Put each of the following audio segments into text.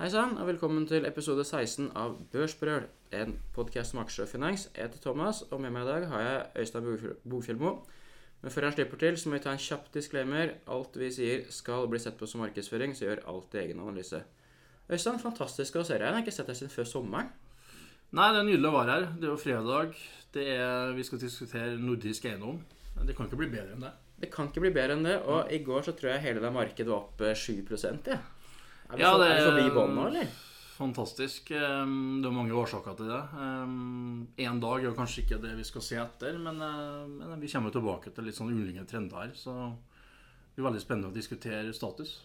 Hei sann, og velkommen til episode 16 av Børsbrøl, en podkast om aksjer og finans. Jeg heter Thomas, og med meg i dag har jeg Øystein Bofjellmo. Men før han slipper til, så må vi ta en kjapp disclaimer. Alt vi sier skal bli sett på som markedsføring, så gjør alltid egen analyse. Øystein, fantastisk å se deg. Jeg har ikke sett deg siden før sommeren. Nei, det er nydelig å være her. Det er jo fredag. Det er, vi skal diskutere nordisk eiendom. Det kan ikke bli bedre enn det. Det kan ikke bli bedre enn det, og i går så tror jeg hele det markedet var opp eh, 7 jeg. Er vi, Ja, det- er vi forbi bånn nå, eller? Fantastisk. Ehm, Det er mange årsaker til det. Én dag er jo kanskje ikke det vi skal se etter, men, eh, men vi kommer tilbake til litt sånn ulike trender her. Så det blir veldig spennende å diskutere status.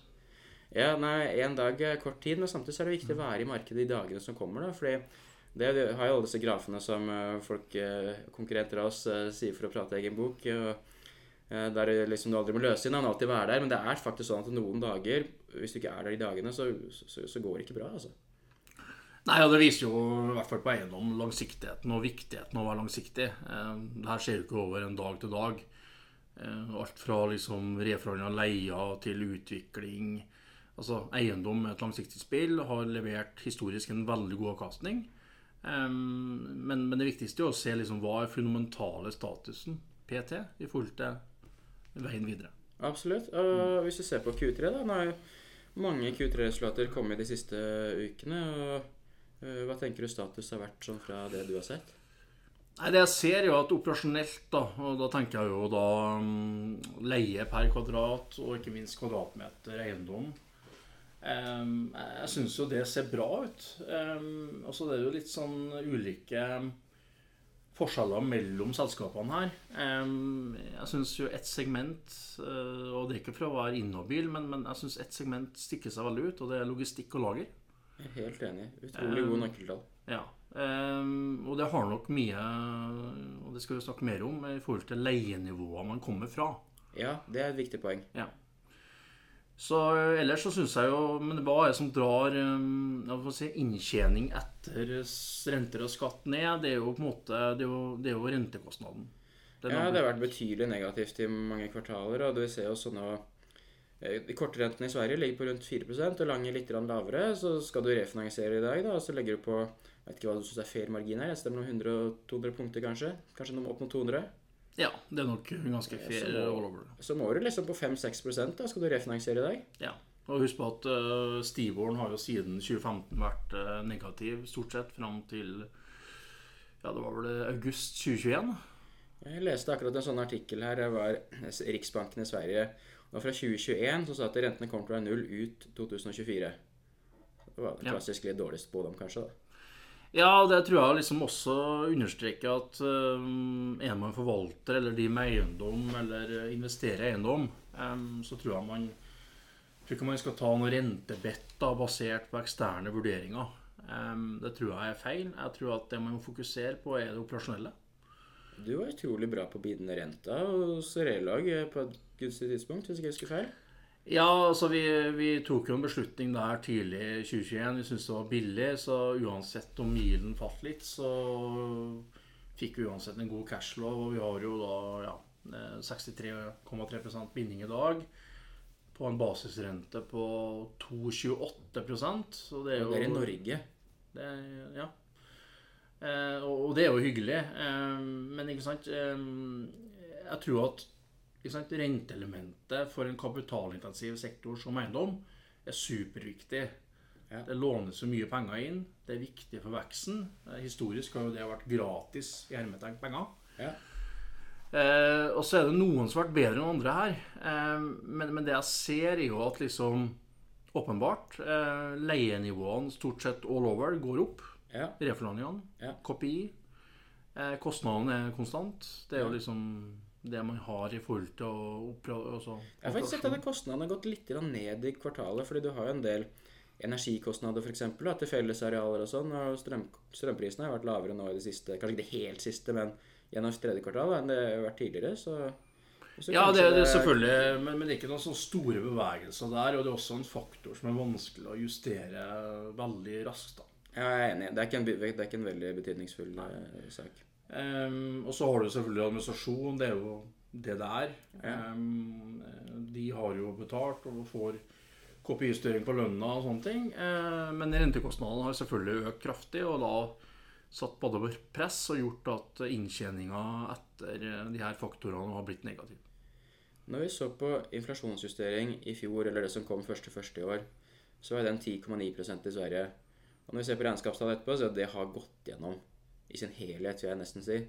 Ja, nei, en dag er kort tid, men samtidig så er det viktig å være i markedet i dagene som kommer. da, fordi det, har jo alle disse grafene som eh, folk, eh, konkurrenter av oss, sier for å prate egen bok. og Der liksom du aldri må løse inn, han alltid være der. Men det er faktisk sånn at noen dager, hvis du ikke er der de dagene, så, så, så går det ikke bra. altså. Nei, og Det viser jo i hvert fall på eiendom langsiktigheten og viktigheten av å være langsiktig. Eh, Det her skjer jo ikke over en dag til dag. Eh, Alt fra liksom av leier til utvikling. Altså Eiendom med et langsiktig spill har levert historisk en veldig god avkastning. Eh, Men, men det viktigste er å se liksom hva er fundamentale statusen PT i forhold til veien videre. Absolutt. Og hvis du ser på Q3, da Nå har jo mange Q3-resultater kommet de siste ukene. og eh, Hva tenker du status har vært sånn fra det du har sett? Nei, Det jeg ser, er jo at operasjonelt, da, og da tenker jeg jo da um, leie per kvadrat og ikke minst kvadratmeter eiendom. Um, jeg syns jo det ser bra ut. Um, og så er det jo litt sånn ulike forskjeller mellom selskapene her. Um, jeg syns jo ett segment, uh, og det er ikke for å være inhabil, men, men jeg syns ett segment stikker seg veldig ut, og det er logistikk og lager. Jeg er helt enig. Utrolig gode nøkkeltall. Ja. og det har nok mye Og det skal vi snakke mer om i forhold til leienivået man kommer fra. Ja, det er et viktig poeng. Ja. Så eh, ellers så syns jeg jo Men hva er det som drar ehm, si, inntjening etter renter og skatt ned? Det er jo på en måte Det er jo, det er jo rentekostnaden. Det er Ja, det har vært betydelig negativt i mange kvartaler. og du ser jo sånne eh, kortrentene i Sverige ligger på rundt 4% og lange litt lavere. Så skal du refinansiere i dag, da, så legger du på jeg vet ikke hva du syns er fair margin her. Jeg stemmer noen 100-200 punkter, kanskje. Kanskje opp mot 200. Ja, det er nok ganske fair så må- all over. Så må du liksom på 5-6% da skal du refinansiere i dag. Ja. Og husk på at uh, Stivoren har jo siden 2015 vært uh, negativ stort sett fram til Ja, det var vel eh, august 2021. Jeg leste akkurat en sånn artikkel her. Det var Riksbanken i Sverige. Og fra 2021 så sa at rentene kommer til å være null ut 2024. Det var klassisk litt dårlig spådom, kanskje. da. Ja, og det tror jeg liksom også understreker at um, er man forvalter eller driver med eiendom eller investerer i eiendom, um, så tror jeg man tror ikke man skal ta noen rentebetter basert på eksterne vurderinger. Um, det tror jeg er feil. Jeg tror at det man må fokusere på, er det operasjonelle. Du var utrolig bra på bidende renta hos Relag eh, på et gunstig tidspunkt, hvis ikke jeg husker feil. Ja, altså vi, vi tok jo en beslutning der tidlig i 2021. Vi syntes det var billig, så uansett om milen falt litt, så fikk vi uansett en god cashlow. Og vi har jo da ja, eh, 63,3 binding i dag. På en basisrente på 2,28% Så det er jo det er i Norge. det, ja. Eh, og, og det er jo hyggelig. Eh, men ikke sant eh, Jeg tror at renteelementet for en kapitalintensiv sektor som eiendom er superviktig. Ja. Det lånes så mye penger inn. Det er viktig for veksten. Eh, historisk har jo det vært gratis i hermetegn penger. Ja. Eh, og så er det noen som har vært bedre enn andre her. Eh, men, men det jeg ser, er jo at liksom Åpenbart. Eh, leienivåene stort sett all over går opp. Ja. Reforhandlingene. Ja. KPI. Eh, kostnadene er konstant. Det er jo liksom det man har i forhold til å operasjon. Altså, Jeg har faktisk sett at kostnadene har gått litt ned i kvartalet, fordi du har jo en del energikostnader f.eks. til fellesarealer og sånn. og strøm, Strømprisene har vært lavere nå i det siste, kanskje ikke det helt siste, men gjennom tredje kvartal enn det har vært tidligere. så... så Ja, det, det er selvfølgelig, men, men ikke noen sånne store bevegelser der. Og det er også en faktor som er vanskelig å justere veldig raskt. da. Ja, jeg er enig. Det er ikke en, det er ikke en veldig betydningsfull Nei. sak. Ehm, og så har du selvfølgelig administrasjon. Det er jo det det er. Ehm, de har jo betalt og får KPI-styring på lønna og sånne ting. Uh, men rentekostnadene har selvfølgelig økt kraftig, og da satt både på press og gjort at inntjeninga etter de her faktorene har blitt negativ. Når vi så på inflasjonsjustering i fjor, eller det som kom første første i år, så var den 10,9% i Sverige. Og når vi ser på regnskapstallet etterpå, så er det har gått gjennom i sin helhet, vil jeg nesten si.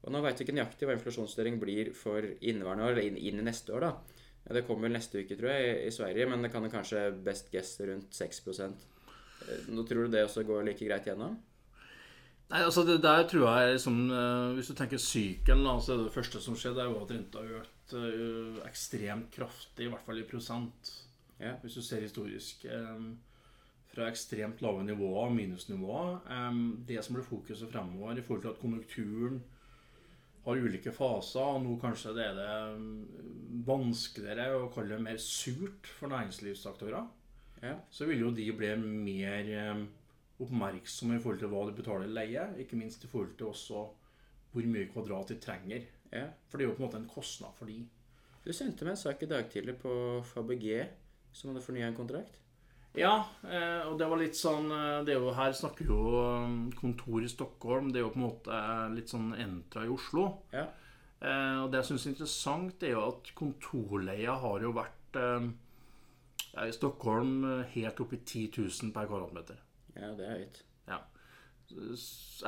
Og nå veit vi ikke nøyaktig hva inflasjonsstyring blir for inneværende år, eller inn, inn i neste år, da. Ja, det kommer vel neste uke, tror jeg, i Sverige, men det kan kanskje best guess rundt 6 Eh, Nå Tror du det også går like greit gjennom? Nei, altså det der tror jeg liksom, eh, Hvis du tenker sykelen, da, så er det det første som skjedde, er jo at renta har økt eh, ekstremt kraftig, i hvert fall i prosent. Ja. Hvis du ser historisk. eh, Fra ekstremt lave nivåer, minusnivåer. Eh, Det som blir fokuset fremover i forhold til at konjunkturen har ulike faser, og nå kanskje det er det vanskeligere å kalle det mer surt for næringslivsaktører, Ja. så vil jo de bli mer oppmerksomme i forhold til hva de betaler i leie, ikke minst i forhold til også hvor mye kvadrat de trenger. ja. For det er jo på en måte en kostnad for de. Du sendte meg en sak i dag tidlig på Fabg som hadde fornya en kontrakt. Ja, eh, og det var litt sånn eh, det er jo Her snakker jo eh, kontor i Stockholm. Det er jo på en måte litt sånn Entra i Oslo. Ja. Eh, og det jeg syns er interessant, er jo at kontorleia har jo vært eh, ja, i Stockholm eh, helt opp i 10 000 per kvadratmeter. ja, det er høyt. Ja.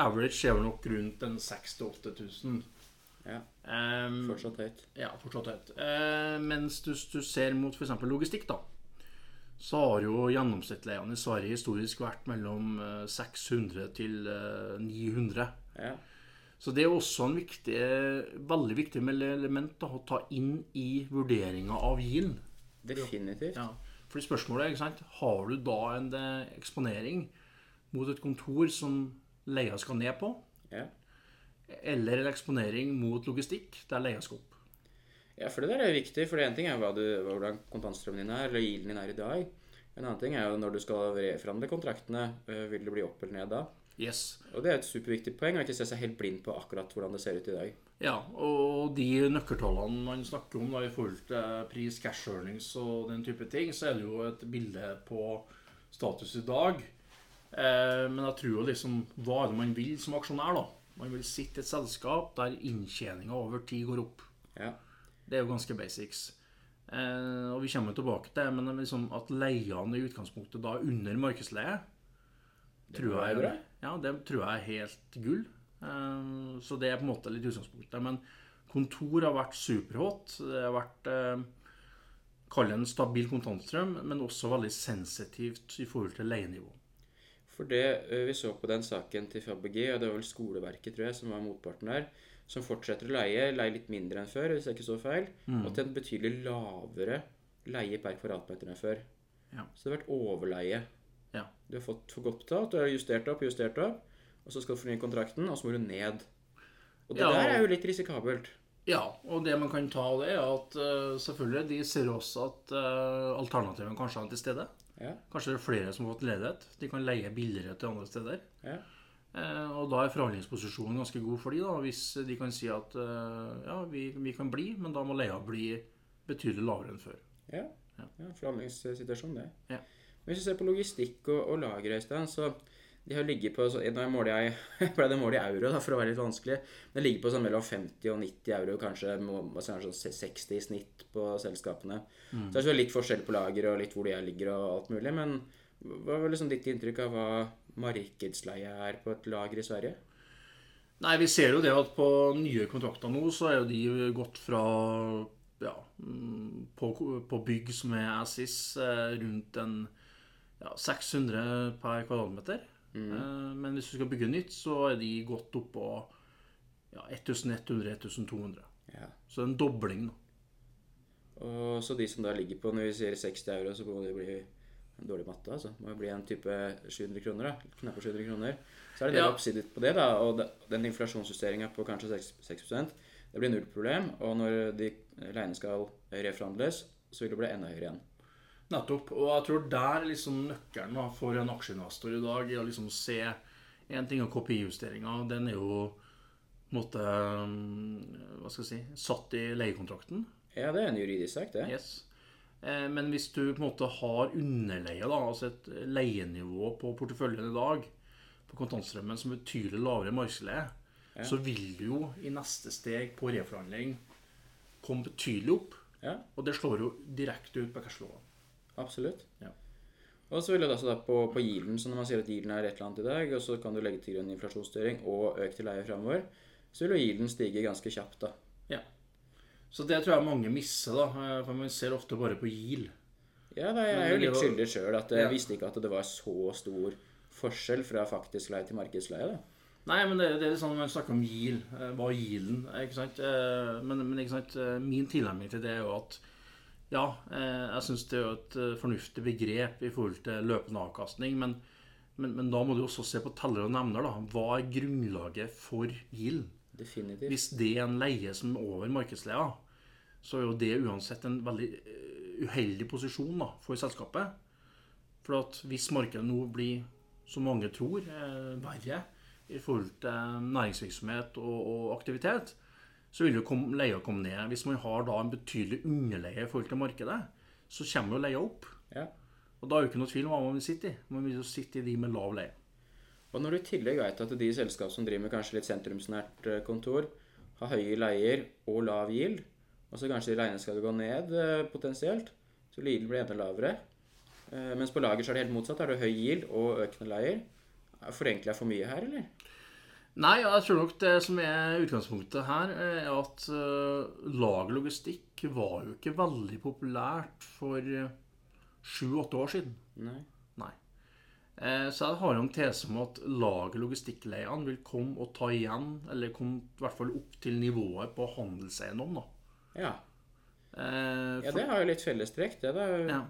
Average er vel nok rundt en 6000-8000. Ja, Um, fortsatt høyt. ja, fortsatt høyt. Uh, mens du, du ser mot f.eks. logistikk, da, så har jo gjennomsnittsleiene i Sverige historisk vært mellom eh, 600 til eh, 900. Ja. Så det er også en viktig, veldig viktig element da, å ta inn i vurderinga av yield. Definitivt. Ja. Fordi spørsmålet er, ikke sant, har du da en eh, eksponering mot et kontor som leia skal ned på, Ja. eller en eksponering mot logistikk der leia skal opp? Ja, for det der er jo viktig. For én ting er du, hvordan kontantstrømmen din er, eller gilden din er i dag. En annen ting er jo når du skal reforhandle kontraktene, øh, vil det bli opp eller ned da? Yes. Og det er et superviktig poeng, å ikke se seg helt blind på akkurat hvordan det ser ut i dag. Ja, og de nøkkeltallene man snakker om da, i forhold til pris, cash earnings og den type ting, så er det jo et bilde på status i dag. Eh, men jeg tror jo liksom Hva er det man vil som aksjonær, da? Man vil sitte i et selskap der inntjeninga over tid går opp. Ja. Det er jo ganske basics. Eh, og vi kommer tilbake til det, men liksom at leiene i utgangspunktet da er under markedsleie, tror jeg. Ja, det tror jeg er helt gull. Eh, så det er på en måte litt utgangspunktet. Men kontor har vært superhot. Det har vært eh, Kall det en stabil kontantstrøm, men også veldig sensitivt i forhold til leienivå. For det øh, vi så på den saken til Fabergé, og det var vel skoleverket, tror jeg, som var motparten der, som fortsetter å leie, leie litt mindre enn før, hvis jeg ikke så feil, og til en betydelig lavere leie per kvadratmeter enn før. Ja. Så det har vært overleie. Ja. Du har fått for godt betalt, du har justert opp, justert opp, og så skal du fornye kontrakten, og så må du ned. Og det Ja. der er jo litt risikabelt. Ja, og det man kan ta av det, er at uh, selvfølgelig de ser også at uh, alternativene kanskje er til stede. Ja. Kanskje det er flere som har fått ledighet. De kan leie billigere til andre steder. Ja. Eh, og da er forhandlingsposisjonen ganske god for de da, hvis de kan si at eh, ja, vi, vi kan bli, men da må leia bli betydelig lavere enn før. Ja, Ja. ja forhandlingssituasjon, det. Ja. Men hvis du ser på logistikk og, og lager, Øystein, så de har ligget på så, Nå måler jeg jeg ble det måle i euro da, for å være litt vanskelig. Men det ligger på sånn mellom 50 og 90 euro, kanskje si, sånn 60 i snitt på selskapene. Så det er litt forskjell på lager og litt hvor de er ligger og alt mulig. Men hva var liksom ditt inntrykk av hva markedsleie er på et lager i Sverige? Nei, vi ser jo det at på nye kontrakter nå, så er jo de gått fra ja, mm, på, på bygg som er Assis, eh, rundt en ja, 600 per kvadratmeter. Mm. Men hvis du skal bygge nytt, så er de gått opp på ja, 1100-1200. Ja. Så en dobling, da. Og så de som da ligger på Når vi sier 60 euro, så må det bli dårlig matte. altså. Må bli en type 700 kroner. da, Knappe 700 kroner. Så er det del Ja. oppsidet på det, da. Og den inflasjonsjusteringa på kanskje 6, 6 det blir null problem. Og når de leiene skal reforhandles, så vil det bli enda høyere igjen. Nettopp. Og jeg tror der liksom nøkkelen da, for en aksjeinvestor i dag er å liksom se En ting er kopijusteringa. Den er jo på en måte Hva skal jeg si Satt i leiekontrakten. Ja, det er en juridisk sak, det. Yes. Eh, Men hvis du på en måte har underleie, da, altså et leienivå på porteføljen i dag, på kontantstrømmen som betydelig lavere markedsleie, Ja. så vil du jo i neste steg på reforhandling komme betydelig opp. Ja, Og det slår jo direkte ut på cashflowen. absolutt. Ja. Og så vil det altså da på, på yielden, så når man sier at yielden er et eller annet i dag, og så kan du legge til grunn inflasjonsstyring og økt leie framover, så vil jo yielden stige ganske kjapt, da. Ja. Så det tror jeg mange misser, da. eh, For man ser ofte bare på GIL. Ja, da, jeg er jo litt skyldig sjøl at jeg Ja. visste ikke at det var så stor forskjell fra faktisk leie til markedsleie, da. Nei, men det, det er sånn man snakker om GIL. eh, Hva er GIL-en? Ikke sant? Eh, Men, men ikke sant? eh, min tilnærming til det er jo at ja, eh, jeg syns det er jo et eh, fornuftig begrep i forhold til løpende avkastning. Men, men, men da må du også se på teller og nevner. da. Hva er grunnlaget for yield? Definitivt. Hvis det er en leie som er over markedsleia, så er jo det uansett en veldig eh, uheldig posisjon da, for selskapet. For at hvis markedet nå blir, som mange tror, eh, verre i forhold til næringsvirksomhet og, og aktivitet, så vil jo kom, leia komme ned. Hvis man har da en betydelig underleie i forhold til markedet, så kommer jo leia opp. Ja. Og da er jo ikke noe tvil om hva man vil sitte i. Man vil jo sitte i de med lav leie. Og når du i tillegg vet at de selskap som driver med kanskje litt sentrumsnært eh, kontor, har høye leier og lav gild, og så kanskje leiene skal gå ned eh, potensielt, så vil blir bli enda lavere. Eh, Mens på lager så er det helt motsatt. Har du høy gild og økende leier. Forenkler jeg for mye her, eller? Nei, jeg tror nok det som er utgangspunktet her, er at lagerlogistikk var jo ikke veldig populært for sju-åtte år siden. Nei. Eh, så jeg har jo en tese om at lagerlogistikkleiene vil komme og ta igjen, eller komme i hvert fall opp til nivået på handelseiendom, da. Ja. Eh, ja, det har jo litt fellestrekk, det da. ja.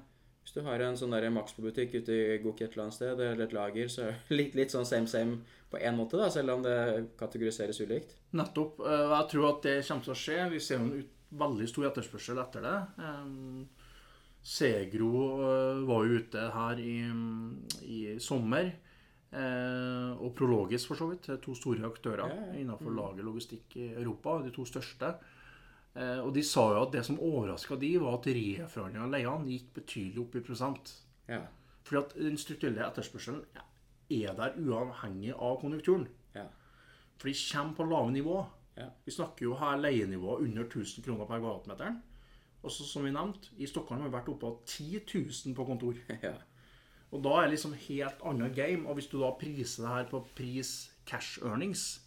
Hvis du har en sånn Maxbo-butikk ute i Gok et eller annet sted, eller et lager, så er litt, litt sånn same same på én måte, da, selv om det kategoriseres ulikt. Nettopp. eh, Og jeg tror at det kommer til å skje. Vi ser jo en veldig stor etterspørsel etter det. Segro eh, var jo ute her i, i sommer. eh, og Prologis, for så vidt. To store aktører Ja, ja. innenfor lagerlogistikk i Europa. De to største. Eh, og de sa jo at det som overraska de, var at reforhandlinga av leiene gikk betydelig opp i prosent. Ja. Fordi at den strukturelle etterspørselen er der uavhengig av konjunkturen. Ja. For de kommer på lave nivå. Ja. Vi snakker jo her leienivå under 1000 kroner per kvadratmeteren. Og så som vi nevnte, i Stockholm har vi vært oppe av 10 000 på kontor. ja. Og da er det liksom helt annet game. Og hvis du da priser det her på pris cash earnings,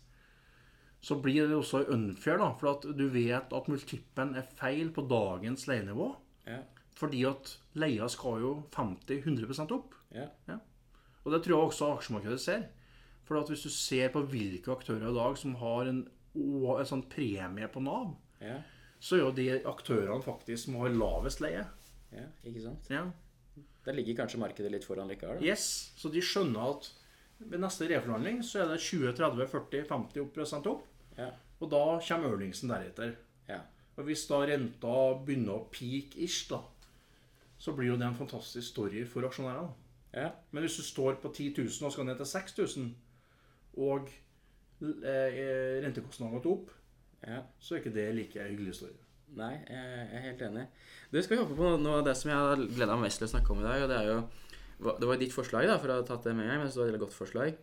så blir det også unfair, da. For at du vet at multiplen er feil på dagens leienivå. Ja. Fordi at leia skal jo 50-100 opp. Ja. Og det tror jeg også aksjemarkedet ser. For at hvis du ser på hvilke aktører i dag som har en, en sånn premie på Nav, Ja. Så er jo de aktørene faktisk som har lavest leie. ja. Ikke sant? Ja. Der ligger kanskje markedet litt foran likevel. da. Yes, Så de skjønner at ved neste reforhandling så er det 20-30-40-50 prosent opp. Ja. Og da kommer earningsen deretter. Ja. Og hvis da renta begynner å peak-ish, da, så blir jo det en fantastisk story for aksjonærene. ja. Men hvis du står på 10 000 og skal ned til 6000, og eh, rentekostnadene har gått opp, ja. så er ikke det like hyggelig historie. Nei, jeg er helt enig. Du, skal vi hoppe på noe av det som jeg har gleda meg mest til å snakke om i dag. og Det er jo Det var ditt forslag, da, for å ha tatt det med meg. Men det var et veldig godt forslag.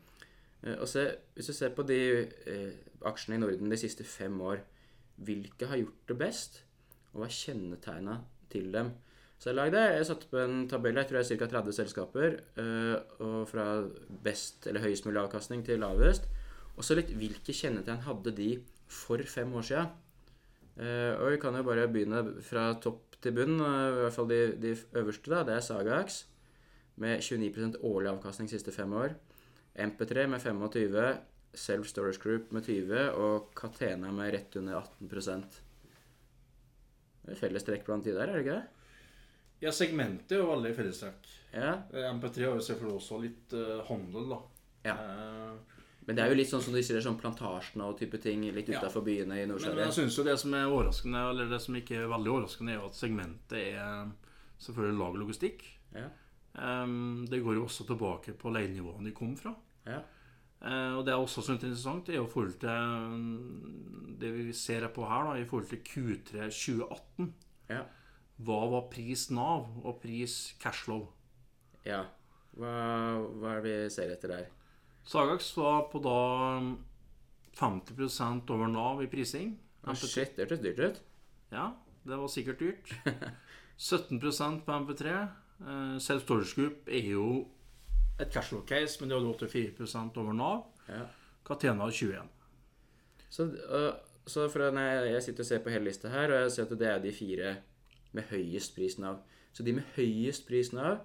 Eh, Og se, hvis du ser på de eh, aksjene i Norden de siste fem år, hvilke har gjort det best? Og hva er kjennetegna til dem? Så jeg lagde, jeg satte på en tabell, jeg tror det er ca. 30 selskaper. eh, og fra best eller høyest mulig avkastning til lavest. Og så litt hvilke kjennetegn hadde de for fem år sia? Eh, og vi kan jo bare begynne fra topp til bunn. eh, I hvert fall de, de øverste. da, Det er Sagax med 29% årlig avkastning de siste fem år. MP3 med 25, Self Storage Group med 20 og Catena med rett under 18% Det er felles trekk blant de der, er det ikke det? Ja, segmentet er jo veldig fellestrekk. Ja. Eh, MP3 har jo selvfølgelig også litt uh, handel, da. Ja. Eh, Men det er jo litt sånn som de sier, sånn plantasjene og type ting litt Ja. byene i men Nord-Sverige. jeg syns jo det som er overraskende, eller det som ikke er veldig overraskende, er jo at segmentet er selvfølgelig lagerlogistikk. Ja. Um, det går jo også tilbake på leienivåene de kom fra. Ja. Uh, og det er også så interessant, er jo forhold til mm, det vi ser på her, da, i forhold til Q3 2018. Ja. hva var pris Nav og pris Cashlow? Ja. Hva, hva er det vi ser etter der? Sagax var på da 50% over Nav i prising. Ah, shit, det hørtes dyrt ut. Ja, det var sikkert dyrt. 17% på MP3. Eh, Self Storage Group er jo et casual case, men det hadde 84% over Nav. Ja. Catena har 21. Så, uh, så for når jeg, sitter og ser på hele lista her, og jeg ser at det er de fire med høyest pris Nav. Så de med høyest pris Nav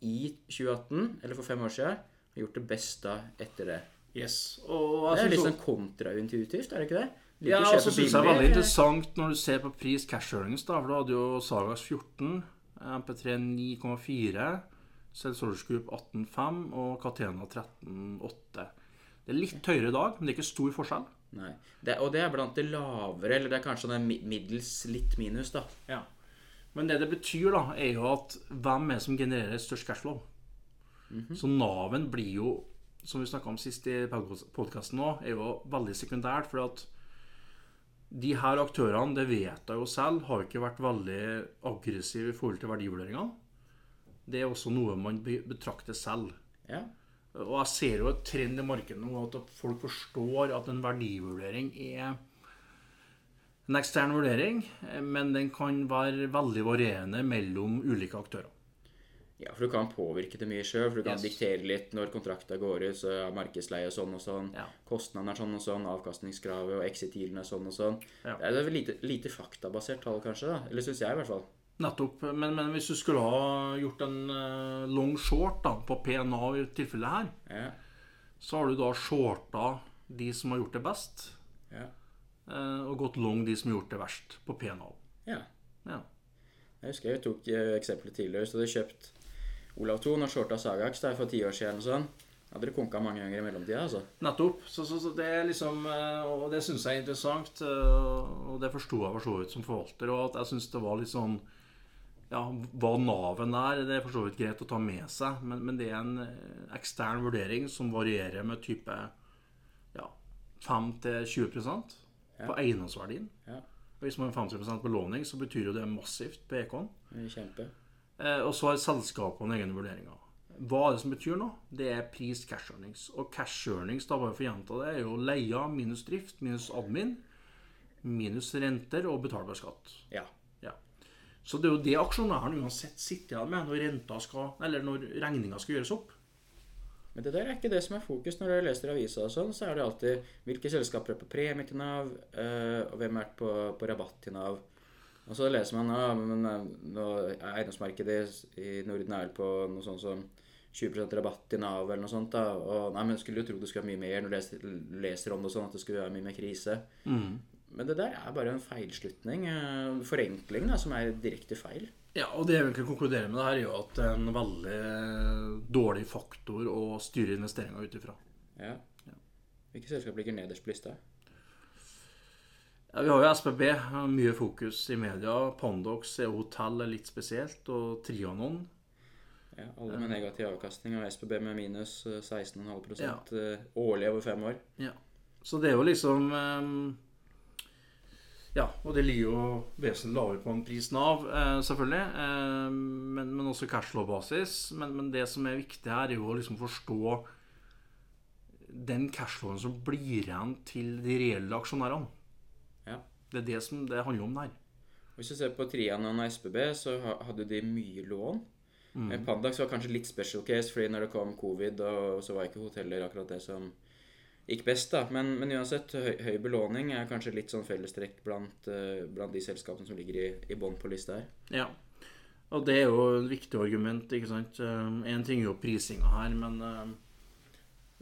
i 2018, eller for fem år siden, gjort det best da etter det. Yes. Og Det er litt sånn kontraintuitivt, er det ikke det? Ja, og så syns jeg det er veldig interessant når du ser på pris cash earnings, da, for da hadde jo Sagas 14, MP3 9,4, Self Group 18,5 og Catena 13,8. Det er litt høyere i dag, men det er ikke stor forskjell. Nei. Det, og det er blant det lavere, eller det er kanskje det er middels litt minus, da. Ja. Men det det betyr, da, er jo at hvem er det som genererer størst cashflow? Så Naven blir jo, som vi snakka om sist i podkasten nå, er jo veldig sekundært. For at de her aktørene, det vet jeg jo selv, har ikke vært veldig aggressive i forhold til verdivurderingene. Det er også noe man betrakter selv. Ja. Og jeg ser jo et trend i markedet nå at folk forstår at en verdivurdering er en ekstern vurdering, eh, men den kan være veldig varierende mellom ulike aktører. Ja, for du kan påvirke det mye sjøl. For du kan Yes. diktere litt når kontrakta går ut, så er markedsleie sånn og sånn. Ja. Kostnaden er sånn og sånn. Avkastningskravet og exit-dealene er sånn og sånn. Ja. Det er lite, lite faktabasert tall, kanskje. da Eller syns jeg, i hvert fall. Nettopp. Men, men hvis du skulle ha gjort en eh, long short da, på PNA i tilfellet her, Ja. så har du da shorta de som har gjort det best, Ja. eh, og gått long de som har gjort det verst på PNA. ja. Ja. Jeg husker jeg tok eh, eksempelet tidligere. Så hadde jeg kjøpt Olav Thon og shorta Sagax der for ti år siden. sånn. Hadde det konka mange ganger i mellomtida. altså. Nettopp. Så, så, så det er liksom eh, Og det syns jeg er interessant. eh, Og det forsto jeg for så vidt som forvalter. Og at jeg syns det var litt sånn Ja, hva Naven er, det er for så vidt greit å ta med seg, men, men det er en eh, ekstern vurdering som varierer med type ja, 5-20% på eiendomsverdien. Ja. Hvis man har 50% belåning, så betyr jo det massivt på Ekon. Kjempe. Eh, og så har selskapene egne vurderinger. Hva er det som betyr nå? Det er pris cash earnings. Og cash earnings, da bare for å gjenta det, er jo leia minus drift minus admin minus renter og betalbar skatt. Ja. Ja. Så det er jo det aksjonæren uansett sitter igjen med når renta skal, eller når regninga skal gjøres opp. Men det der er ikke det som er fokus når dere leser avisa og sånn. Så er det alltid hvilke selskaper er på premie til Nav, eh, og hvem er på, på rabatt til Nav. Og så leser man ja, men eh, nå eiendomsmarkedet i Norden er på noe sånt som 20% rabatt i Nav eller noe sånt. da, og nei, men Skulle jo tro det skulle være mye mer når du leser, leser om det sånn, at det skulle være mye mer krise. Men det der er bare en feilslutning. eh, Forenkling da, som er direkte feil. Ja, og det jeg vil konkludere med det her, er jo at det er en veldig dårlig faktor å styre investeringer ut ifra. Ja. Hvilke selskap ligger nederst på lista? Ja, vi har jo SPB. mye fokus i media. Pandox hotell er litt spesielt, og Trianon. Ja, alle med negativ avkastning og SPB med minus eh, 16,5 Ja. eh, årlig over fem år. Ja. Så det er jo liksom ehm, Ja, og det ligger jo vesentlig lavere på en pris Nav, eh, selvfølgelig. eh, men, men også cashflow-basis. Men, men det som er viktig her, er jo å liksom forstå den cashflowen som blir igjen til de reelle aksjonærene. Det er det som det handler om der. Hvis du ser på Trianon og SPB, så hadde de mye lån. Mm. Pandax var kanskje litt special case, fordi når det kom covid, og så var ikke hoteller akkurat det som gikk best. da. Men, men uansett, høy, høy belåning er kanskje litt sånn fellestrekk blant, eh, blant de selskapene som ligger i, i bånn på lista her. Ja. Og det er jo et viktig argument. ikke sant? Én ting er jo prisinga her, men eh,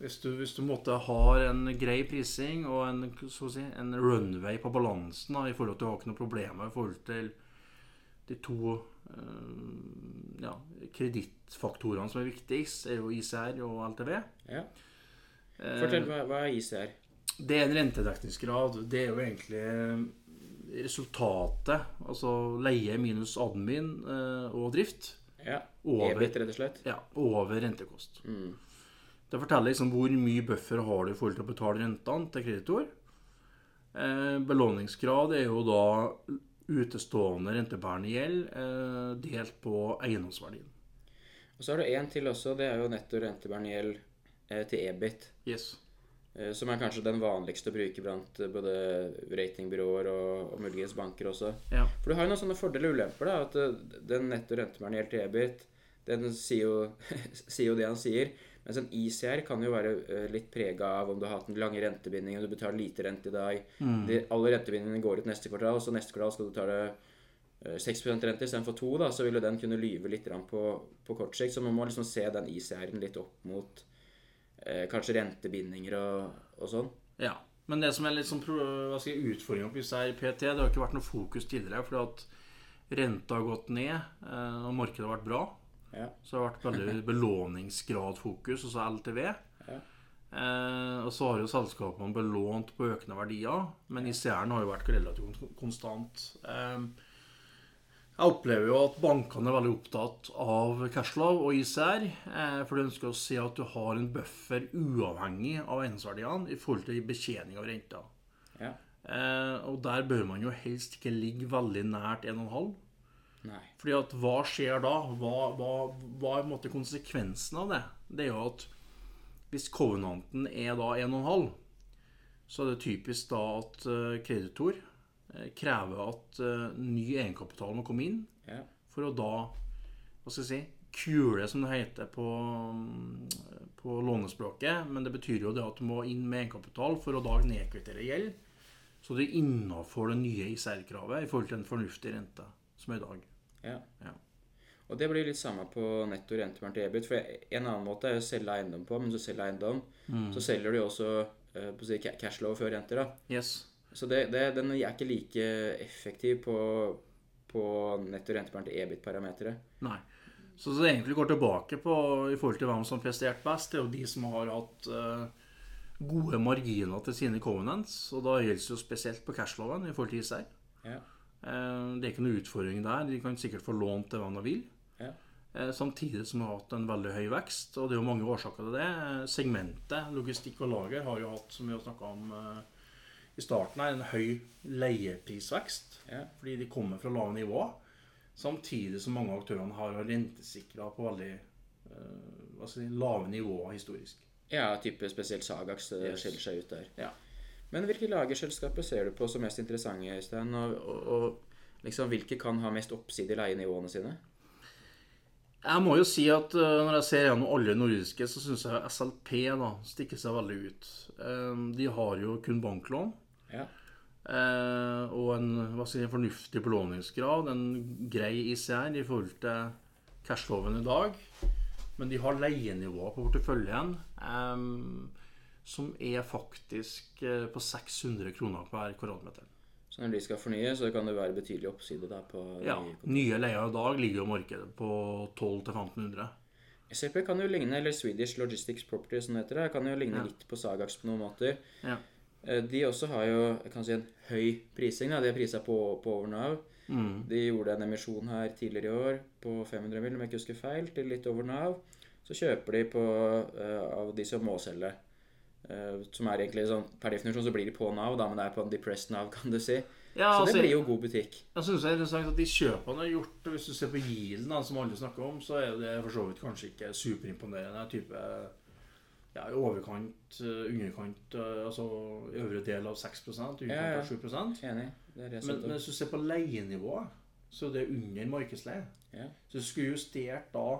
hvis du, hvis du måtte har en grei prising og en, si, en runway på balansen da, i forhold til å ha ikke noen problemer i forhold til de to øh, ja, kredittfaktorene som er viktigst, er jo ICR og LTV. Ja. Eh, Fortell, hva, hva er ICR? Det er en rentedekningsgrad. Det er jo egentlig resultatet. Altså leie minus admin eh, og drift. Ja, Over. EBIT, rett og slett. Ja, over rentekost. Mm. Det forteller liksom hvor mye buffer har du i forhold til å betale rentene til kreditor. Eh, belåningsgrad er jo da utestående rentebærende gjeld eh, delt på eiendomsverdien. Og så har du en til også, det er jo netto rentebærende gjeld eh, til EBIT. Yes. Eh, som er kanskje den vanligste å bruke blant både ratingbyråer og, og muligens banker også. Ja. For du har jo noen sånne fordeler og ulemper. da, at eh, Den netto rentebærende gjeld til EBIT, den sier jo, sier jo det han sier. Mens en ICR kan jo være eh, litt prega av om du har hatt en lang rentebinding og du betaler lite rente i dag. De, alle rentebindingene går ut neste kvartal, så neste kvartal skal du betale det 6% rente istedenfor 2 da, så vil jo den kunne lyve litt på, på kort sikt. Så man må liksom se den ICR-en litt opp mot eh, kanskje rentebindinger og, og sånn. Ja. Men det som er litt sånn hva skal jeg, utfordringa på ICR PT, det har ikke vært noe fokus tidligere. fordi at renta har gått ned, eh, og markedet har vært bra. Ja. Så det har vært veldig belåningsgradfokus, altså LTV. Ja. Eh, og så har jo selskapene belånt på økende verdier, men ICR-en har jo vært relativt konstant. Eh, jeg opplever jo at bankene er veldig opptatt av cashflow og ICR, eh, for de ønsker å se at du har en buffer uavhengig av eiendomsverdiene i forhold til betjening av renta. ja. Eh, og der bør man jo helst ikke ligge veldig nært 1,5. Nei. Fordi at hva skjer da? Hva, hva, hva er på en måte konsekvensen av det? Det er jo at hvis covenanten er da 1,5, så er det typisk da at eh, kreditor eh, krever at eh, ny egenkapital må komme inn Ja. for å da hva skal jeg si, kule, som det heter på, på lånespråket. Men det betyr jo det at du må inn med egenkapital for å da nedkvittere gjeld. Så du er innafor det nye ISR-kravet i forhold til en fornuftig rente, som er i dag. Ja. Ja. Og det blir litt samme på netto rentebærende til EBIT. For en annen måte er å selge eiendom på, men du selger eiendom, så selger du jo også eh, på si, cashlow før renter. da. Yes. Så det, det, den er ikke like effektiv på, på netto rentebærende til EBIT-parameteret. Nei. Så det egentlig går tilbake på i forhold til hvem som har prestert best, det er jo de som har hatt uh, gode marginer til sine covenants. Og da gjelder det jo spesielt på cashloven i forhold til ISR. Ja. Eh, det er ikke noe utfordring der. De kan sikkert få lånt til hva de vil. Ja. Eh, Samtidig som vi har hatt en veldig høy vekst, og det er jo mange årsaker til det. Eh, Segmentet logistikk og lager har jo hatt, som vi har snakka om i starten, her, en høy leieprisvekst. Ja. Fordi de kommer fra lave nivå. Samtidig som mange av aktørene har rentesikra på veldig skal si, lave nivåer historisk. ja, type spesielt Sagax det Yes. skiller seg ut der. Ja. Men hvilke lagerselskaper ser du på som mest interessante, Øystein? Og, og, og liksom, hvilke kan ha mest oppside i leienivåene sine? Jeg må jo si at eh, når jeg ser gjennom alle nordiske, så syns jeg SLP da, stikker seg veldig ut. Eh, de har jo kun banklån. Ja. Eh, og en, si, en fornuftig belåningsgrad, en grei ICR i forhold til cashloven i dag. Men de har leienivåer på porteføljen som er faktisk eh, på 600 kroner per kvadratmeter. Så når de skal fornye, så kan det være betydelig oppside der på Ja, de- Nye leier i dag ligger jo markedet på 1200-1500. SAP kan jo ligne, eller Swedish Logistics Property som det heter, det, kan jo ligne Ja. litt på Sagax på noen måter. Ja. Eh, De også har jo kan si, en høy prising. Da. De har prisa på, på over Nav. Mm. De gjorde en emisjon her tidligere i år på 500 mill., om jeg ikke husker feil, til litt over Nav. Så kjøper de på, uh, av de som må selge. Eh, som er egentlig sånn, Per definisjon så blir de på Nav, da, men det er på en depressed Nav, kan du si. Ja, så altså- det blir jo god butikk. Jeg synes det er interessant at de kjøpene har gjort Hvis du ser på yielden, som alle snakker om, så er det for så vidt kanskje ikke superimponerende. Type ja, i overkant, eh, underkant, eh, altså øvre del av 6 underkant Ja, ja. av 7 Enig. Det det men, men hvis du ser på leienivået, så er det under markedsleie. Ja. Så du skulle justert da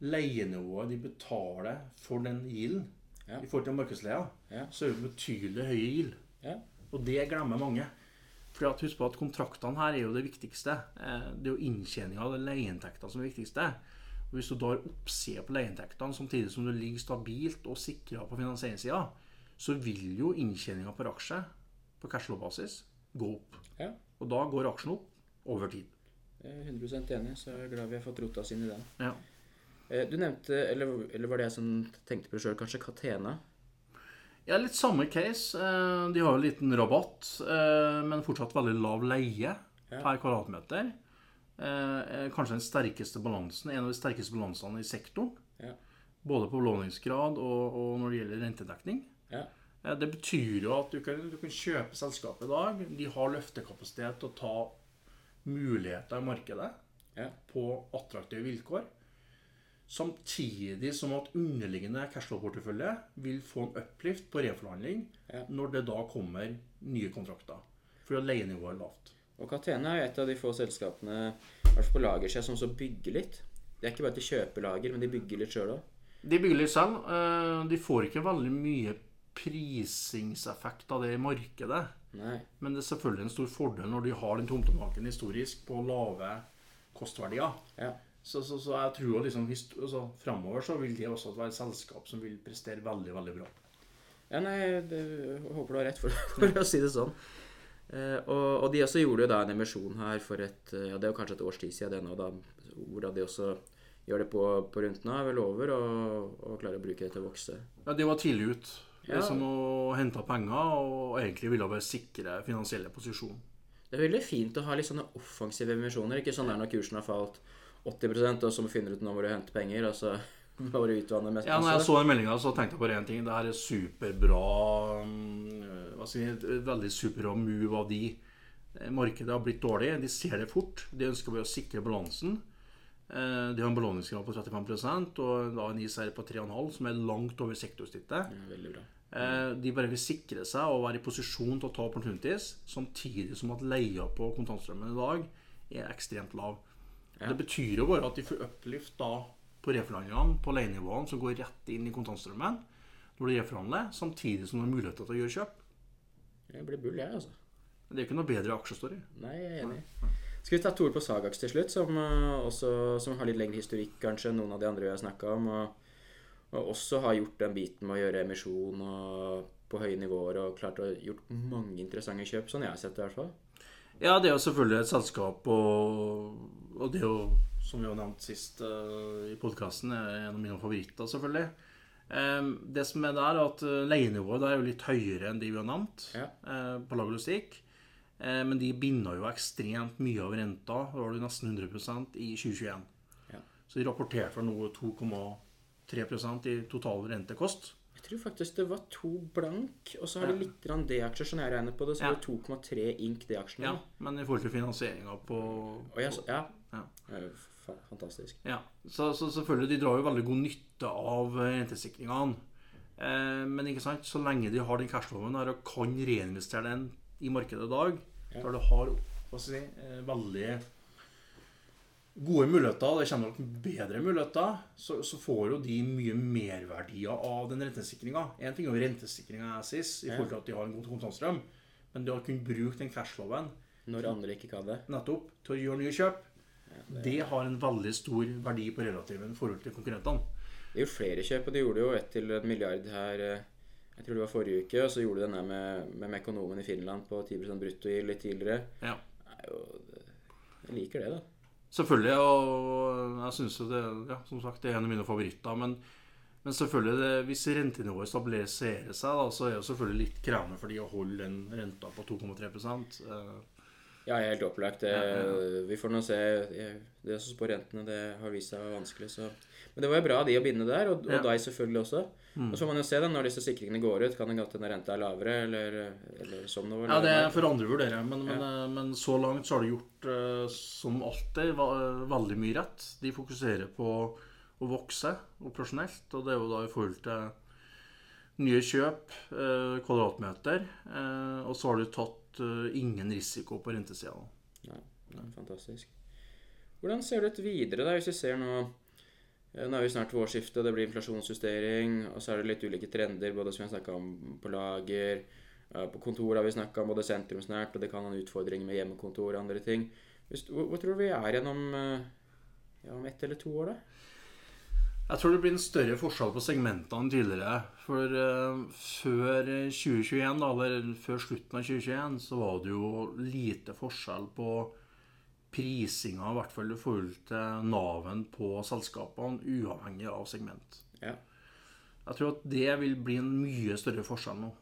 leienivået de betaler for den yielden Ja. i forhold til markedsleia, Ja. så er det betydelig høye gild. Ja. Og det glemmer mange. For at Husk på at kontraktene her er jo det viktigste. Eh, Det er jo inntjeninga av leieinntektene som er det viktigste. Og Hvis du da har oppsida på leieinntektene samtidig som du ligger stabilt og sikra på finansieringssida, så vil jo inntjeninga per aksje på cashflow-basis gå opp. Ja. Og da går aksjen opp over tid. Jeg er 100% enig, så jeg er glad vi har fått rota oss inn i den. Ja. Eh, Du nevnte, eller, eller var det jeg som tenkte på det sjøl, kanskje Katena? Ja, litt samme case. Eh, De har jo en liten rabatt, eh, men fortsatt veldig lav leie Ja. per kvadratmeter. Kanskje den sterkeste balansen, en av de sterkeste balansene i sektoren. Ja. Både på belåningsgrad og, og når det gjelder rentedekning. Ja. Det betyr jo at du kan, du kan kjøpe selskapet i dag. De har løftekapasitet til å ta muligheter i markedet Ja. på attraktive vilkår. Samtidig som at underliggende cashflow-portefølje vil få en uplift på reforhandling Ja. når det da kommer nye kontrakter. Fordi leienivået er lavt. Og Catena er et av de få selskapene hvert seg på lagersida som så bygger litt. Det er ikke bare at de kjøper lager, men de bygger litt sjøl òg. De bygger litt selv. eh, De får ikke veldig mye prisingseffekt av det i markedet. Nei. Men det er selvfølgelig en stor fordel når de har den tomtemaken historisk på lave kostverdier. Ja. Så, så, så jeg tror liksom, hist- altså, fremover så vil det også være et selskap som vil prestere veldig, veldig bra. Ja, nei, det, jeg håper du har rett, for, for å si det sånn. Eh, og, og de også gjorde jo da en emisjon her for et eh, ja, Det er jo kanskje et års tid siden det nå, da, hvor da de også gjør det på, på rundt nå, er vel over, og, og klarer å bruke det til å vokse. Ja, De var tidlig ut. Ja. Liksom å hente penger og egentlig ville bare sikre finansielle posisjon. Det er veldig fint å ha litt sånne offensive emisjoner. Ikke sånn der når kursen har falt 80 og så finner du ut nå hvor du henter penger, og så mest. Ja, når jeg så den meldinga, så tenkte jeg bare én ting. Det her er superbra mm, Hva skal jeg, et Veldig superbra move av de. Eh, Markedet har blitt dårlig. De ser det fort. De ønsker bare å sikre balansen. Eh, De har en belåningsgrad på 35% og da en ISR på 3,5, som er langt over sektorsnittet. Ja. Eh, De bare vil sikre seg og være i posisjon til å ta opportunities, samtidig som at leia på kontantstrømmen i dag er ekstremt lav. Ja. Det betyr jo bare at de får uplift da på reforhandlingene på leienivåene som går rett inn i kontantstrømmen når de reforhandler, samtidig som de har muligheter til å gjøre kjøp. Jeg blir bull, jeg, altså. Det er ikke noe bedre aksjestory. Nei, jeg er enig. Skal vi ta et ord på Sagax til slutt, som, eh, også, som har litt lengre historikk kanskje enn noen av de andre vi har snakka om, og, og også har gjort den biten med å gjøre emisjon og på høye nivåer og klart å gjort mange interessante kjøp, sånn jeg har sett det i hvert fall. Ja, det er jo selvfølgelig et selskap, og, og det er jo, som vi har nevnt sist uh, i podkasten, en av mine favoritter, selvfølgelig. Um, det som er der, er at eh, leienivået der er jo litt høyere enn de vi har nevnt Ja. uh, på lag og logistikk. Eh, men de binder jo ekstremt mye av renta. Da var det nesten 100% i 2021. Ja. Så de rapporterte for noe 2,3% i total rentekost. Tror faktisk det var to blank, og så har de litt D-aksjer, sånn jeg regner på det, så Ja. det 2,3 ink D-aksjene. Ja, men i forhold til finansieringa på på ja, så- ja. Ja. Fantastisk. Ja, så, så selvfølgelig, de drar jo veldig god nytte av eh, rentesikringene. Eh, men ikke sant, så lenge de har den cashloven der og kan reinvestere den i markedet i dag, Ja. der du har hva skal jeg si, eh, veldig gode muligheter, det kommer nok bedre muligheter, så, så får jo de mye merverdier av den rentesikringa. Én ting er jo rentesikringa SIS i forhold til at de har en god kontantstrøm, men det å kunne bruke den cashloven Når andre ikke kan det. nettopp til å gjøre nye kjøp, det- det har en veldig stor verdi på relativen i forhold til konkurrentene. Det er jo flere kjøp, og de gjorde jo ett til en milliard her eh, Jeg tror det var forrige uke, og så gjorde de den der med, med Mekonomen i Finland på 10 bruttogild litt tidligere. Ja. Jeg liker det, da. Selvfølgelig, og jeg syns jo det ja, som sagt, det er en av mine favoritter. Men, men selvfølgelig, det, hvis rentenivået stabiliserer seg, da, så er det selvfølgelig litt krevende for de å holde den renta på 2,3 eh, Ja, helt opplagt. Det, Ja, ja, Vi får nå se. Det som spår rentene det har vist seg vanskelig. Så. Men det var jo bra av de å binde der, og, og Ja. deg selvfølgelig også. Og så får man jo se da, når disse sikringene går ut. Kan det godt hende renta er lavere, eller, eller sånn noe. Ja, det er får andre vurdere, men, men, ja. men så langt så har du gjort eh, som alltid veldig mye rett. De fokuserer på å vokse operasjonelt, og det er jo da i forhold til nye kjøp, eh, kvadratmeter, eh, og så har du tatt eh, ingen risiko på rentesida. Ja, fantastisk. Hvordan ser det ut videre, da, hvis vi ser nå eh, Nå er vi snart ved årsskiftet, det blir inflasjonsjustering, og så er det litt ulike trender, både som vi har snakka om på lager, eh, på kontor har vi snakka om både sentrumsnært, og det kan ha en utfordring med hjemmekontor og andre ting. Hvor, tror du vi er igjen om, eh, ja, om ett eller to år, da? Jeg tror det blir en større forskjell på segmentene enn tidligere. For uh, før 2021, da, eller før slutten av 2021, så var det jo lite forskjell på prisinga, i hvert fall i forhold til Nav-en på selskapene, uavhengig av segment. Ja. Jeg tror at det vil bli en mye større forskjell nå.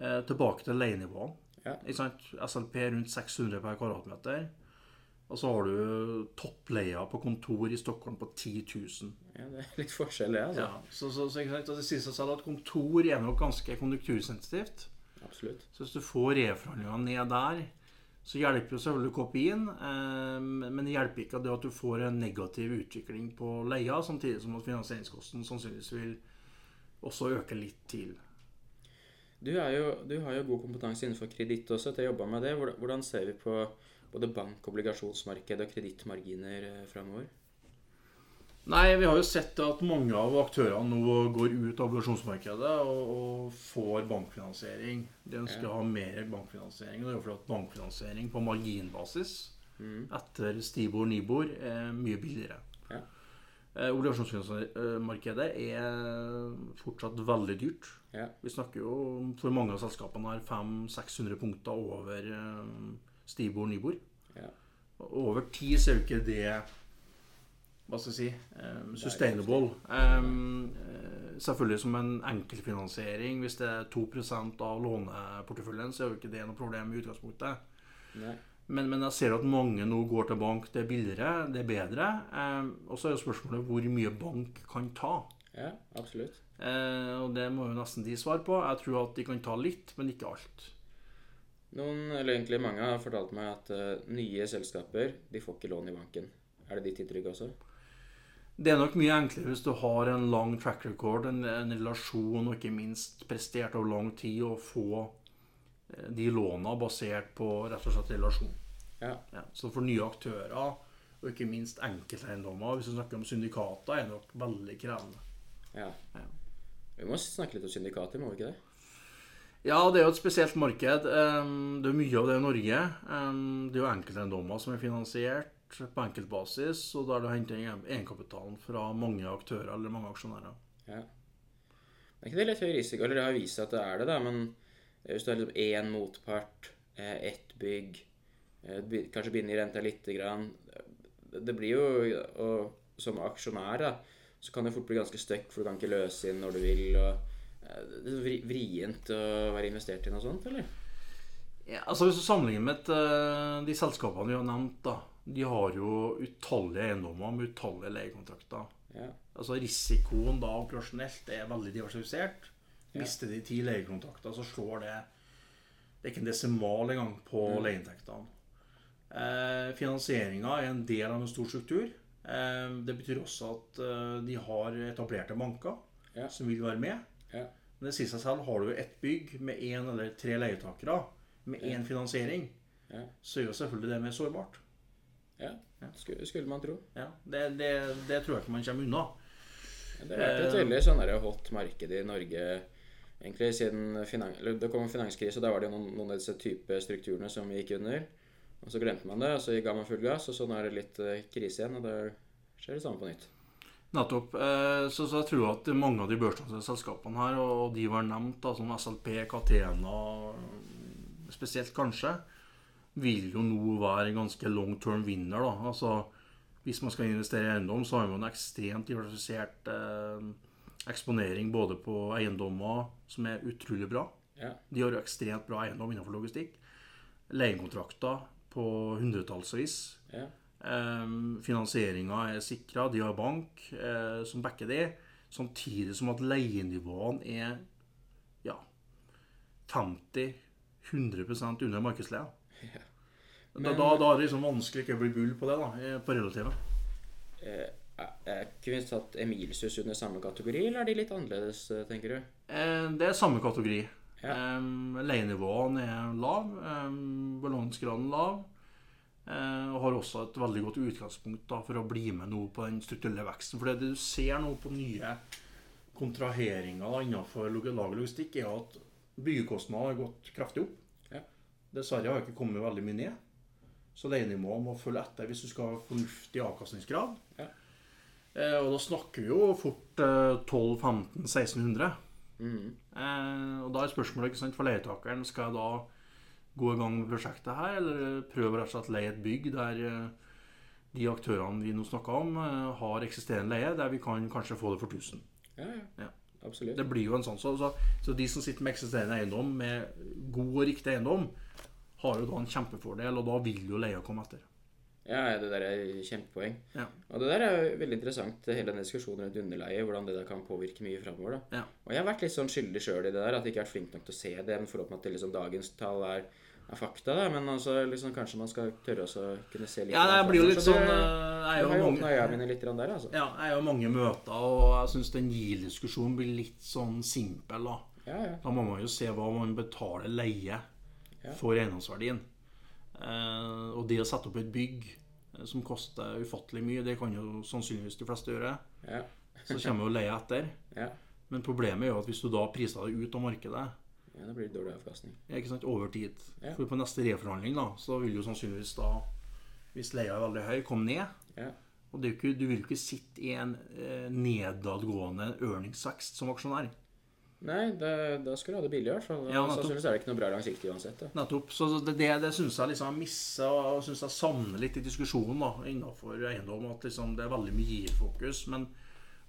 Eh, tilbake til leienivåene. Ja. SLP rundt 600 per kvadratmeter. Og så har du toppleia på kontor i Stockholm på 10 000. ja, det er litt forskjell, det, altså. Ja, så, så, så? Og det sier seg selv at kontor er nok ganske konjunktursensitivt. Absolutt. Så hvis du får reforhandlinga ned der, så hjelper jo selvfølgelig kopien, eh, men det hjelper ikke det at du får en negativ utvikling på leia, samtidig som at finansieringskosten sannsynligvis vil også øke litt til. Du, jo, du har jo god kompetanse innenfor kreditt også, til å jobbe med det. Hvordan ser vi på både bank- og obligasjonsmarkedet og kredittmarginer eh, framover? Nei, vi har jo sett at mange av aktørene nå går ut av obligasjonsmarkedet og, og får bankfinansiering. De ønsker å ha mer bankfinansiering. Det er jo fordi at bankfinansiering på marginbasis mm. etter Stibor Nibor er mye billigere. Ja. Eh, obligasjonsmarkedet er fortsatt veldig dyrt. Ja. Vi snakker jo for mange av selskapene her 500-600 punkter over eh, Stibor Nibor. Ja. Over tid ser er jo ikke det hva skal jeg si um, sustainable. Um, selvfølgelig som en enkeltfinansiering. Hvis det er 2% av låneporteføljen, så er jo ikke det noe problem i utgangspunktet. Men, men, jeg ser at mange nå går til bank. Det er billigere, det er bedre. Um, og så er jo spørsmålet hvor mye bank kan ta. Ja, absolutt. Uh, og det må jo nesten de svare på. Jeg tror at de kan ta litt, men ikke alt. Noen, eller egentlig mange, har fortalt meg at uh, nye selskaper de får ikke lån i banken. Er det ditt inntrykk også? Det er nok mye enklere hvis du har en lang track record, en, en relasjon og ikke minst prestert over lang tid, å få eh, de låna basert på rett og slett relasjon. Ja. Ja, så for nye aktører, og ikke minst enkelteiendommer, hvis du snakker om syndikater, er nok veldig krevende. Ja. ja. Vi må snakke litt om syndikater, må vi ikke det? Ja, det er jo et spesielt marked. Det er mye av det i Norge. Det er jo enkelteiendommer som er finansiert på enkeltbasis, og da er det å hente egenkapitalen fra mange aktører eller mange aksjonærer. Ja. Er ikke det litt høy risiko? Eller det har vist seg at det er det, da, men hvis du har liksom én motpart, eh, ett bygg, kanskje kanskje binder renta lite grann Det blir jo og Som aksjonær, da, så kan det fort bli ganske støkk, for du kan ikke løse inn når du vil. og eh, det er vrient å være investert i noe sånt, eller? Ja, altså Hvis du sammenligner med de selskapene vi har nevnt, da, de har jo utallige eiendommer med utallige leiekontrakter. Ja. Altså Risikoen da operasjonelt er veldig diversifisert. Mister de ti leiekontrakter, så slår det Det er ikke en desimal engang på mm. leieinntektene. Eh, Finansieringa er en del av en stor struktur. Eh, det betyr også at eh, de har etablerte banker ja. som vil være med. Ja. Men det sier seg selv, har du et bygg med én eller tre leietakere med én finansiering, så er jo selvfølgelig det mer sårbart. Ja, skulle, skulle man tro. Ja, det, det, det, tror jeg ikke man kommer unna. det har vært et veldig sånn hot marked i Norge egentlig siden finan det kom en finanskrise. Da var det noen, noen av disse type strukturene som gikk under. Og Så glemte man det, og så ga man full gass, og så nå er det litt uh, krise igjen. Og da skjer det samme på nytt. Nettopp. Eh, så, så, jeg tror at mange av de børsnoterte selskapene her, og de var nevnt, da, som SLP, Catena spesielt kanskje, vil jo nå være en ganske long term winner. da, altså Hvis man skal investere i eiendom, så har man en ekstremt diversifisert eh, eksponering både på eiendommer, som er utrolig bra. Ja. De har jo ekstremt bra eiendom innenfor logistikk. Leiekontrakter på hundretallsvis. Ja. Eh, Finansieringa er sikra. De har bank eh, som backer det. Samtidig som at leienivåene er ja, 50-100% under markedsleia. Ja. Men, da, da, da, er det liksom vanskelig ikke å bli gull på det, da, på relativet. Eh, ikke vi tatt Emilsus under samme kategori, eller er de litt annerledes, eh, tenker du? Eh, det er samme kategori. Ja. Um, Leienivåene er lav, um, balansegraden lav. Uh, og har også et veldig godt utgangspunkt da, for å bli med noe på den strukturelle veksten. For det du ser nå på nye kontraheringer innenfor lagerlogistikk, er at byggekostnadene har gått kraftig opp. Dessverre har jeg ikke kommet veldig mye ned. Så leienivået må følge etter hvis du skal ha fornuftig avkastningsgrad. Ja. Eh, og da snakker vi jo fort eh, 1200-1500-1600. Mm. Eh, og da er spørsmålet ikke sant, for leietakeren skal jeg da gå i gang med prosjektet her, eller prøve rett og slett leie et bygg der eh, de aktørene vi nå snakker om, eh, har eksisterende leie, der vi kan kanskje få det for 1000. Ja, ja. ja. Absolutt. Det blir jo en sånn, så, så, så de som sitter med eksisterende eiendom, med god og riktig eiendom, har jo da en kjempefordel, og da vil jo leia komme etter. Ja, det der er kjempepoeng. Ja. Og det der er veldig interessant, hele den diskusjonen rundt underleie, hvordan det der kan påvirke mye framover. Ja. Og jeg har vært litt sånn skyldig sjøl i det der, at jeg ikke har vært flink nok til å se det, men forhåpentlig at liksom dagens tall er er fakta, da, men altså, liksom, kanskje man skal tørre å kunne se litt Ja, det blir jo litt sånn det- eh, Jeg er har jo mange mine litt der, altså. Ja, jeg er jo mange møter, og jeg syns den GIL-diskusjonen blir litt sånn simpel, da. Ja, ja. Da må man jo se hva man betaler leie for eiendomsverdien. Eh, og det å sette opp et bygg eh, som koster ufattelig mye, det kan jo sannsynligvis de fleste gjøre. Ja. Så kommer jo leia etter. Ja. Men problemet er jo at hvis du da priser det ut av markedet ja, da blir det dårlig avkastning. ja, ikke sant, over tid Ja. For på neste reforhandling da, så vil jo sannsynligvis da, hvis leia er veldig høy, komme ned. Ja. Og det er jo ikke, du vil jo ikke sitte i en eh, nedadgående ørningsvekst som aksjonær. Nei, da, da skal du ha det billig, i hvert fall. Sannsynligvis er det ikke noe bra langsiktig uansett. Da. Nettopp. Så det, det, det syns jeg liksom misser, og syns jeg savner litt i diskusjonen da, innenfor eiendom. At liksom det er veldig mye gir-fokus. Men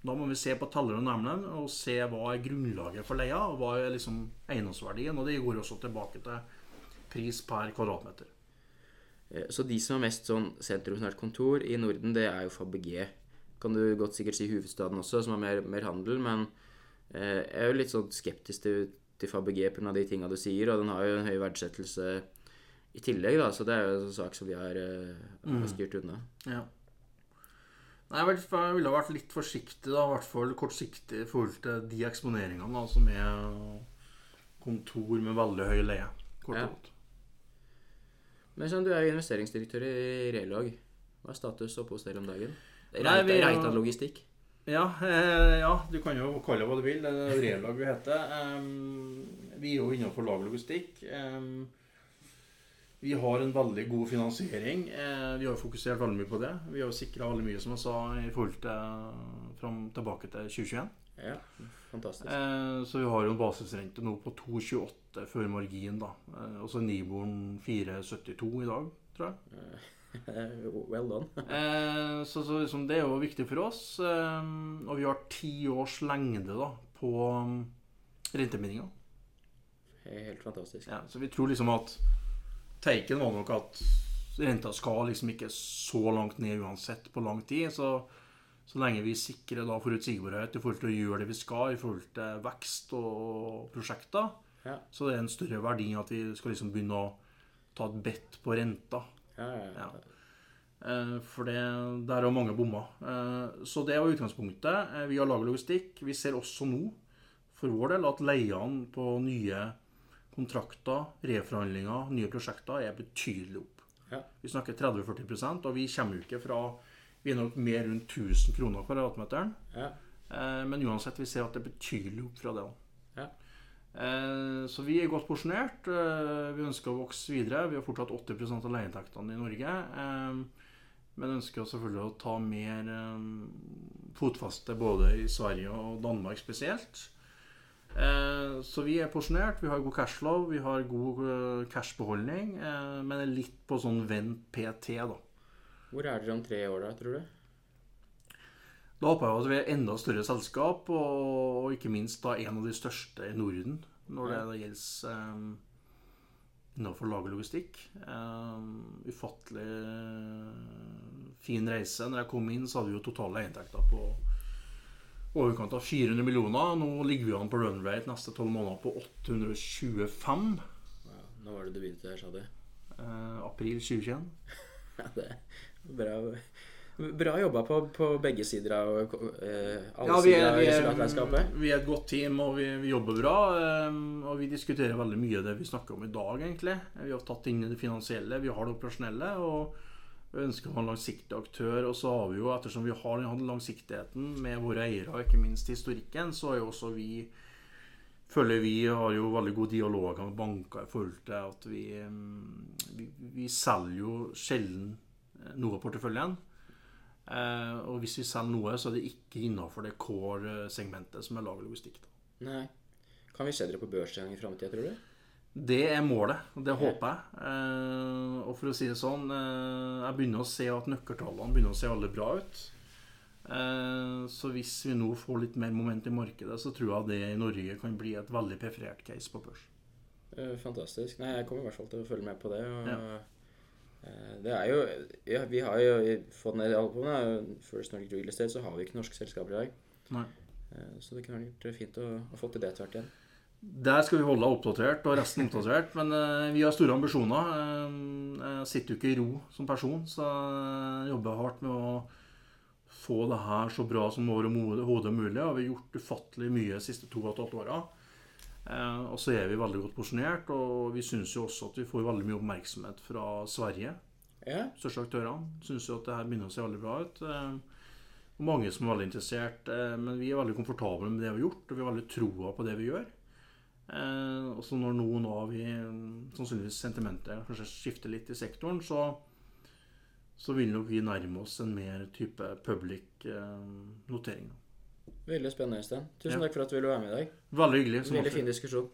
da må vi se på tallene og nemlen og se hva er grunnlaget for leia, og hva er liksom eiendomsverdien. Og det går også tilbake til pris per kvadratmeter. Eh, Så de som har mest sånn sentrumsnært kontor i Norden, det er jo Fabege. Kan du godt sikkert si hovedstaden også, som har mer, mer handel, men eh, jeg er jo litt sånn skeptisk til, til Fabege pga. de tinga du sier, og den har jo en høy verdsettelse i tillegg, da, så det er jo en sak som vi har, eh, har styrt unna. Ja. Nei, jeg ville vært litt forsiktig, da, i hvert fall kortsiktig i forhold til de eksponeringene da, som er kontor med veldig høy leie. Kort og godt. Men sånn, du er jo investeringsdirektør i Relog. Hva er status oppe hos dere om dagen? Reitan Logistikk. Ja, eh, ja, du kan jo kalle det hva du vil. Det er Relag vi heter. Um, vi er jo innenfor laglogistikk. Em, vi har en veldig god finansiering. Eh, vi har fokusert veldig mye på det. Vi har sikra veldig mye, som jeg sa, i forhold til fram tilbake til 2021. Ja, fantastisk. Eh, så vi har jo en basisrente nå på 2,28 før margin, da. Eh, og så er Niboren 4,72 i dag, tror jeg. well done. Eh, så, så liksom, det er jo viktig for oss. Eh, og vi har ti års lengde da, på um, rentebindinga. Helt fantastisk. Ja, så vi tror liksom at taken var nok at renta skal liksom ikke så langt ned uansett på lang tid. Så, så lenge vi sikrer da forutsigbarhet i forhold til å gjøre det vi skal i forhold til vekst og prosjekter, Ja. så det er en større verdi at vi skal liksom begynne å ta et bet på renta. Ja, ja. Eh, For det, der er mange bommer. Eh, Så det var utgangspunktet. Eh, Vi har laget logistikk. Vi ser også nå, for vår del, at leiene på nye kontrakter, reforhandlinger, nye prosjekter er betydelig opp. Ja. Vi snakker 30-40 og vi kommer jo ikke fra Vi er nok mer rundt 1000 kroner kvadratmeteren. ja. Eh, Men uansett, vi ser at det er betydelig opp fra det. Ja. Eh, Så vi er godt porsjonert. Eh, Vi ønsker å vokse videre. Vi har fortsatt 80% av leieinntektene i Norge. Men ønsker selvfølgelig å ta mer fotfaste både i Sverige og Danmark spesielt. Eh, Så vi er porsjonert. Vi har god cashflow, vi har god eh, cashbeholdning, eh, men er litt på sånn vent PT, da. Hvor er dere om tre år, da, tror du? Da håper jeg at vi er enda større selskap, og, og ikke minst da en av de største i Norden når det, det gjelder um, innenfor lagerlogistikk. Um, ufattelig eh, fin reise. Når jeg kom inn, så hadde vi jo totale inntekter på overkant av 400 millioner. Nå ligger vi an på run rate neste tolv måneder på 825. Ja, Nå var det du begynte her, sa du. Eh, april 2021. Ja, det er bra, bra jobba på, på begge sider av eh, alle Ja, vi sider er, av resultatregnskapet. vi er et godt team, og vi, vi jobber bra. eh, Og vi diskuterer veldig mye det vi snakker om i dag, egentlig. Vi har tatt inn det finansielle, vi har det operasjonelle, og ønsker å ha en langsiktig aktør. Og så har vi jo, ettersom vi har den langsiktigheten med våre eiere, ikke minst historikken, så er jo også vi føler vi har jo veldig god dialog med banker i forhold til at vi, mm, vi, vi selger jo sjelden eh, noe av porteføljen. Eh, og hvis vi selger noe, så er det ikke innenfor det core-segmentet som er lagerlogistikk. da. Nei. Kan vi se dere på børs en gang i framtida, tror du? Det er målet, og det håper jeg. Eh, og for å si det sånn, eh, jeg begynner å se at nøkkeltallene begynner å se veldig bra ut. Eh, så hvis vi nå får litt mer moment i markedet, så tror jeg det i Norge kan bli et veldig preferert case på børs. Fantastisk. Nei, jeg kommer i hvert fall til å følge med på det. Og, Ja. Det er jo ja, Vi har jo i ned albumet, First Nordic Real Estate, så har vi ikke norske selskaper i dag. Nei. Så det kunne vært fint å å få til det tvert igjen. Der skal vi holde deg oppdatert, og resten oppdatert. Men eh, vi har store ambisjoner. Eh, jeg sitter jo ikke i ro som person, så jeg jobber hardt med å få det her så bra som overhodet mulig. Og vi har gjort ufattelig mye de siste to og et halvt åra. Eh, og så er vi veldig godt porsjonert, og vi syns jo også at vi får veldig mye oppmerksomhet fra Sverige. Ja. Største aktørene. Syns jo at det her begynner å se veldig bra ut. Eh, og mange som er veldig interessert. Eh, men vi er veldig komfortable med det vi har gjort, og vi har veldig troa på det vi gjør. Eh, også når noen av vi sannsynligvis sentimentet kanskje skifter litt i sektoren, så, så vil nok vi nærme oss en mer type public eh, notering. Veldig spennende, Øystein. Tusen Ja. takk for at du ville være med i dag. Veldig hyggelig. Veldig fin diskusjon.